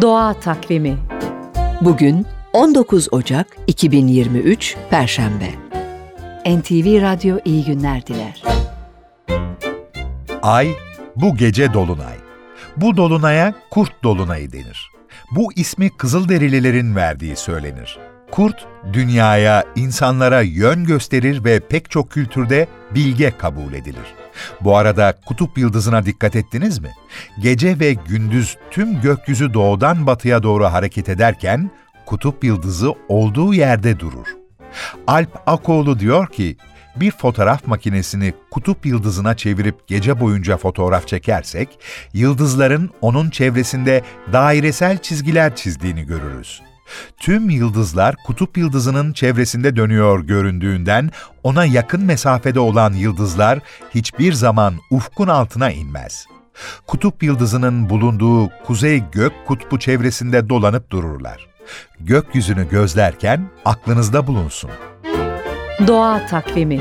Doğa Takvimi Bugün 19 Ocak 2023 Perşembe. NTV Radyo iyi günler diler. Ay bu gece dolunay. Bu dolunaya kurt dolunayı denir. Bu ismi Kızılderililerin verdiği söylenir. Kurt, dünyaya, insanlara yön gösterir ve pek çok kültürde bilge kabul edilir. Bu arada kutup yıldızına dikkat ettiniz mi? Gece ve gündüz tüm gökyüzü doğudan batıya doğru hareket ederken kutup yıldızı olduğu yerde durur. Alp Akoğlu diyor ki, bir fotoğraf makinesini kutup yıldızına çevirip gece boyunca fotoğraf çekersek, yıldızların onun çevresinde dairesel çizgiler çizdiğini görürüz. Tüm yıldızlar kutup yıldızının çevresinde dönüyor göründüğünden ona yakın mesafede olan yıldızlar hiçbir zaman ufkun altına inmez. Kutup yıldızının bulunduğu kuzey gök kutbu çevresinde dolanıp dururlar. Gökyüzünü gözlerken aklınızda bulunsun. Doğa Takvimi